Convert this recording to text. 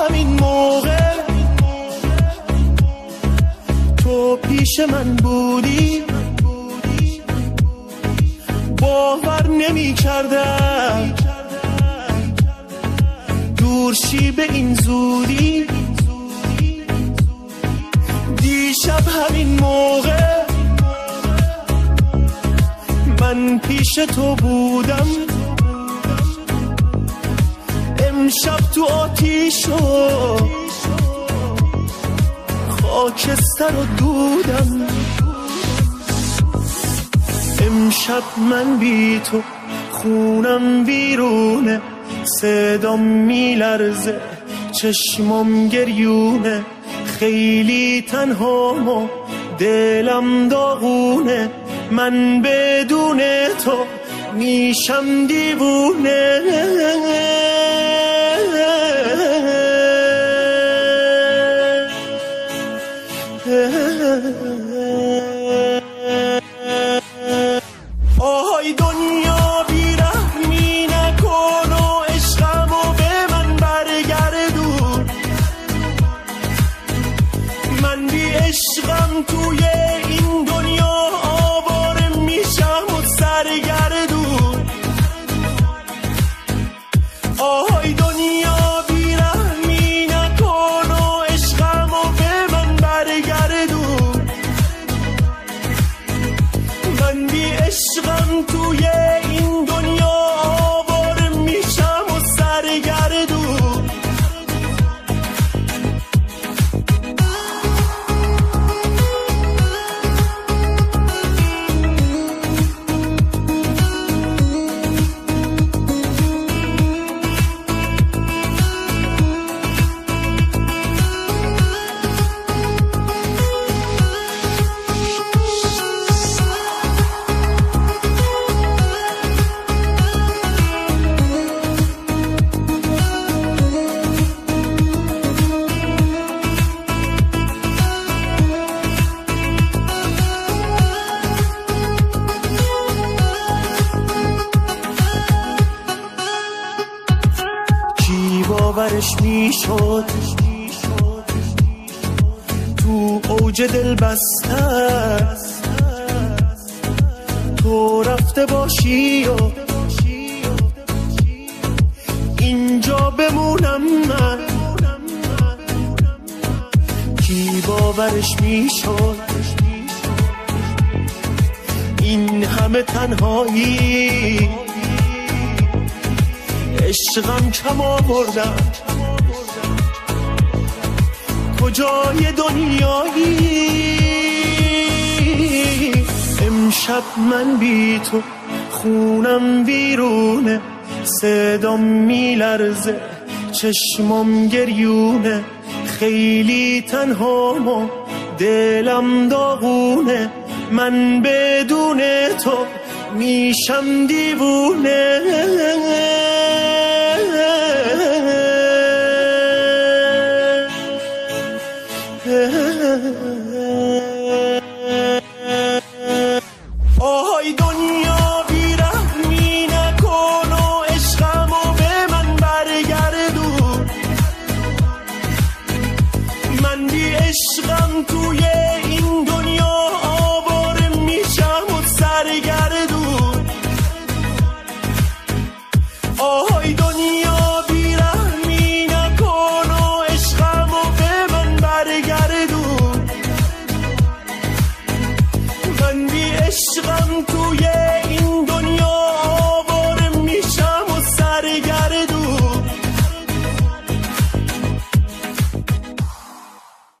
همین موقع تو پیش من بودی. باور نمی کردم دورشی به این زودی. دیشب همین موقع من پیش تو بودم. امشب تو آتیشو. خاکستر و دودم. امشب من بی تو خونم بیرونه. صدام میلرزه چشمام گریونه. خیلی تنها و دلم داغونه. من بدون تو میشم دیوونه. عشقم توی می‌شد. تو اوج دل بسته تو رفته باشی و اینجا بمونم من. کی باورش می‌شد؟ این همه تنهایی. عشقم کم آوردم. کجای دنیایی؟ امشب من بی تو خونم بیرونه. صدام میلرزه چشمام گریونه. خیلی تنها و دلم داغونه. من بدون تو میشم دیوونه. love.